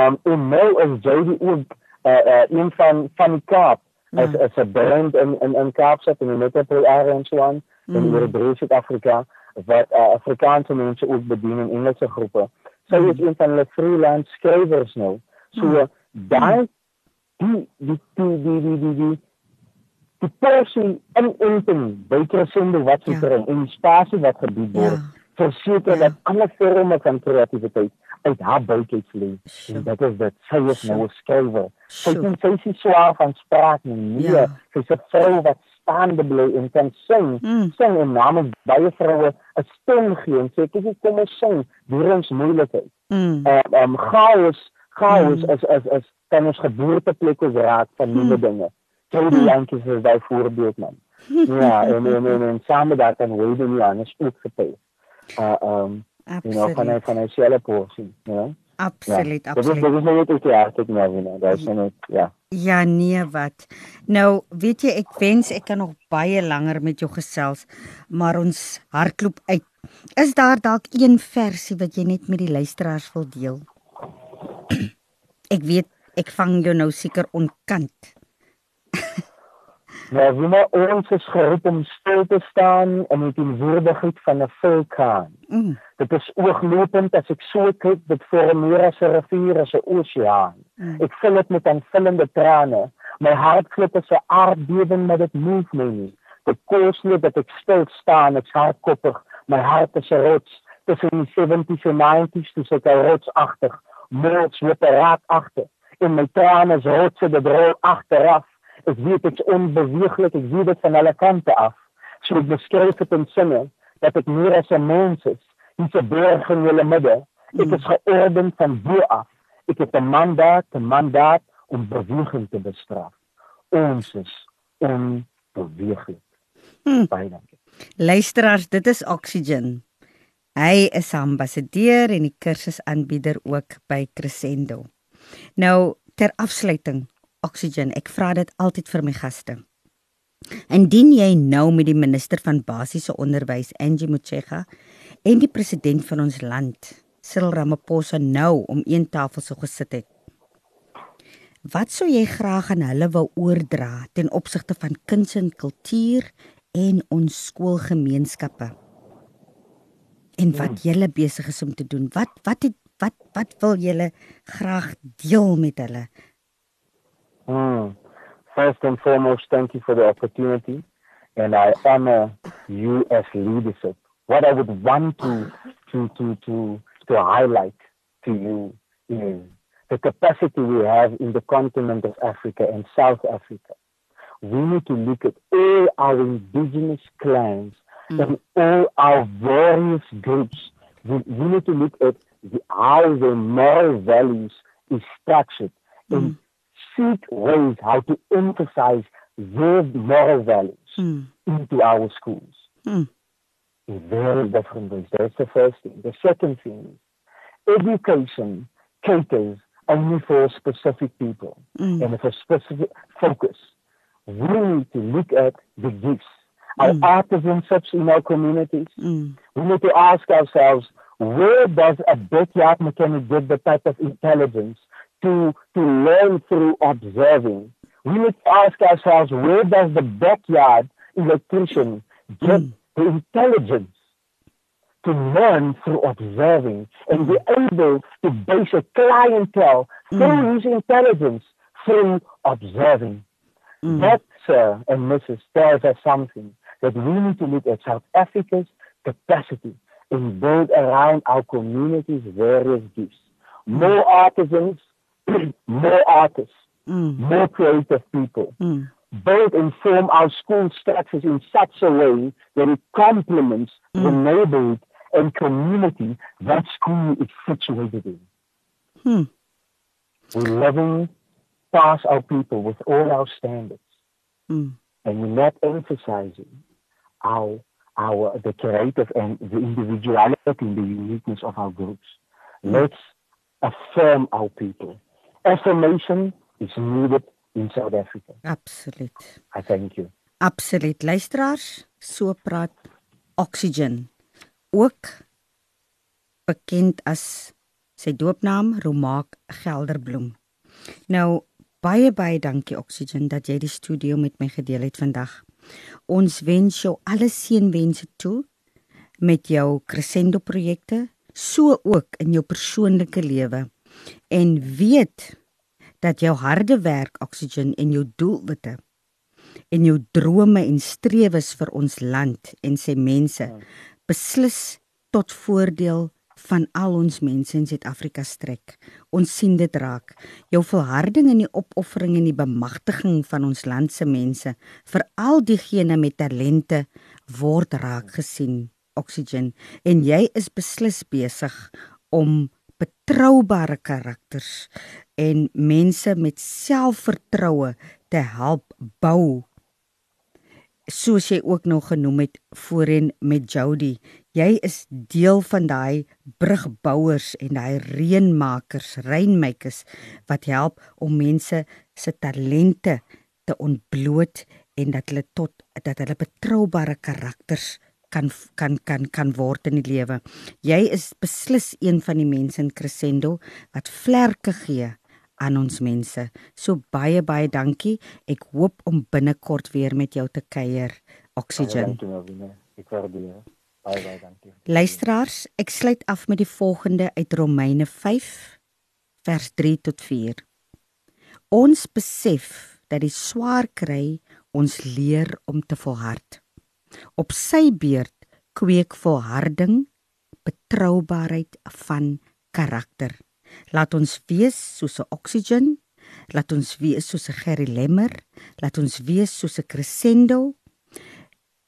S4: Um en nou is Jody ook uh, uh een van van die Kaap as
S2: Ja.
S4: as 'n brand in in in Kaapstad in die metropool area en so aan
S2: mm.
S4: en oor broer Suid-Afrika wat uh, Afrikaanse mense ook bedien in Engelse groepe. Sy so,
S2: mm.
S4: is een van hulle freelance skrywers nou. So
S2: mm.
S4: daai die die die die die die, die die persie in inting by Crescendo wat
S2: se
S4: bring en die spasie wat gebied word
S2: ja.
S4: verseker
S2: ja.
S4: dat alle forme van kreatiwiteit uit haar buitheid
S2: vloei.
S4: En dit is dat sy is nou 'n skrywer. Sy kan sy is swaar van spraak nie. Nee,
S2: ja.
S4: sy's 'n vrou wat staande bly en kan sing.
S2: Mm.
S4: Sing en namens baie vroue 'n stem gee en sê kyk kom ons sing deur ons moeilikheid.
S2: Mm.
S4: Ehm um, chaos, chaos
S2: Mm.
S4: is is is kan ons geboorteplek ons raak van nuwe dinge. Jody
S2: Mm.
S4: Jantjies is daai voorbeeld man. ja, en en en, en saam daar kan Wade nie anders ook getuig. Uh um you know van 'n
S2: Absoluut.
S4: van 'n selle porsie, you know.
S2: Absoluut,
S4: Ja, Dit is
S2: absoluut.
S4: dit is net iets ja, ek nou nou. Daar is net ja.
S2: Ja nee wat. Nou weet jy ek wens ek kan nog baie langer met jou gesels, maar ons hardloop uit. Is daar dalk een versie wat jy net met die luisteraars wil deel? ek weet ek vang jou nou seker onkant.
S4: Nou, wie maar ons is geroep om stil te staan in die teenwoordigheid van 'n vulkaan.
S2: Mm.
S4: Dit is ooglopend as ek so kyk, dit vorm meer as 'n rivier as 'n oseaan. Ik vul het met aanvullende tranen. Mijn hart flippert ze aardbeven met het movement. De koolsnip dat ik stilstaan, het is hardkoppig. Mijn hart is rots. Tussen de 70s en 90s dus ik al rotsachtig. Moords wordt raad achter. In mijn tranen is rotsen de droom achteraf. Ik zie het onbeweeglijk, ik zie het van alle kanten af. Zo ik beschrijf het in zinnen, dat ik meer als een mens is. Niet de berg in midden. Ik hmm. is geordend van boer af. Ek het 'n mandaat, 'n mandaat om beweging te bestraf. Ons is onbeweeglik.
S2: Hmm.
S4: Baie dankie.
S2: Luisteraars, dit is Oxygen. Hy is ambassadeur en die kursusaanbieder ook by Crescendo. Nou ter afsluiting, Oxygen, ek vra dit altyd vir my gaste. Indien jy nou met die minister van basiese onderwys, Angie Motshega, en die president van ons land, Cyril Ramaphosa nou om een tafel sou gesit het, wat sou jy graag aan hulle wou oordra ten opsigte van kuns en kultuur en ons skoolgemeenskappe? En wat julle besig is om te doen? Wat wat het wat wat wil julle graag deel met hulle?
S4: Hmm. First and foremost, thank you for the opportunity, and I honor you as leadership. What I would want to to to to to highlight to you is the capacity we have in the continent of Africa and South Africa. We need to look at all our indigenous clans mm. and all our various groups. We, we need to look at the, how the moral values is structured and mm. seek ways how to emphasize those moral values
S2: Hmm.
S4: into our schools in very different ways. That's the first thing. The second thing is education caters only for specific people
S2: Mm.
S4: and for specific focus. We need to look at the gifts, our artisanships in our communities.
S2: Mm.
S4: We need to ask ourselves, where does a backyard mechanic get the type of intelligence to, to learn through observing? We need to ask ourselves, where does the backyard electrician get the intelligence to learn through observing and be mm. able to base a clientele through mm. his intelligence through observing? Mm. That, sir and Mrs. tells us something that we need to look at South Africa's capacity and build around our communities various gifts. More artisans, more artists,
S2: Mm.
S4: more creative people.
S2: Mm.
S4: Build and form our school structures in such a way that it complements the neighborhood and community that school is situated in.
S2: Hmm.
S4: we're living past our people with all our standards.
S2: Mm.
S4: And we're not emphasizing our our the creative and the individuality and the uniqueness of our groups. Let's affirm our people. Affirmation is needed in South Africa.
S2: Absoluut.
S4: I thank you.
S2: Absoluut. Luisteraars, so praat Oxygen. Ook bekend as sy doopnaam Romaak Gelderbloem. Nou baie baie dankie Oxygen dat jy die studio met my gedeel het vandag. Ons wens jou alle seënwense toe met jou crescendo projekte, so ook in jou persoonlike lewe. En weet dat jou harde werk Oxygen en jou doelwitte en jou drome en strewes vir ons land en sy mense beslis tot voordeel van al ons mense in Suid-Afrika strek. Ons sien dit raak. Jou volharding in die opoffering en die bemagtiging van ons land se mense, veral diegene met talente, word raak gesien. Oxygen en jy is beslis besig om betroubare karakters en mense met selfvertroue te help bou soos jy ook nog genoem het voorheen met Jody jy is deel van daai brugbouers en daai reënmakers rainmakers wat help om mense se talente te ontbloot en dat hulle tot dat hulle betroubare karakters kan kan kan kan word in die lewe. Jy is beslis een van die mense in Crescendo wat vlerke gee aan ons mense. So baie baie dankie. Ek hoop om binnekort weer met jou te kuier. Oxygen.
S4: Dankie Melvina. Ek waardeer. Baie baie dankie.
S2: Luisteraars, ek sluit af met die volgende uit Romeine 5 vers 3 tot 4. Ons besef dat die swaar kry ons leer om te volhard. Op sy beurt kweek volharding betroubaarheid van karakter. Laat ons wees soos 'n oxygen, laat ons wees soos 'n Gerry Lemmer, laat ons wees soos 'n crescendo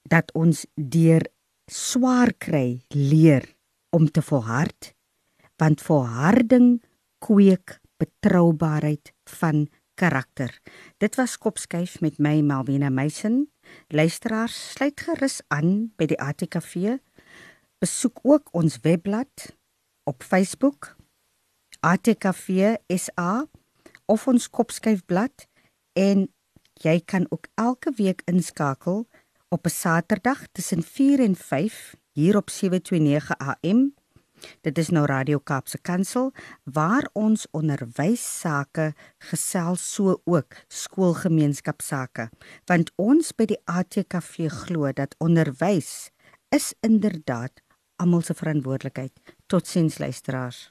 S2: dat ons deur swaar kry leer om te volhard want volharding kweek betroubaarheid van karakter. Dit was Kopskyf met my Malvina Meisen. Luisteraars, sluit gerus aan by die ATKV. Besoek ook ons webblad op Facebook ATKV SA of ons Kopskyfblad en jy kan ook elke week inskakel op 'n Saterdag tussen 4 en 5 hier op 729 AM. Dit is nou Radio Kaapse Kansel waar ons onderwysake gesels so ook skoolgemeenskapsake want ons by die ATKV glo dat onderwys is inderdaad almal se verantwoordelikheid. Totsiens luisteraars.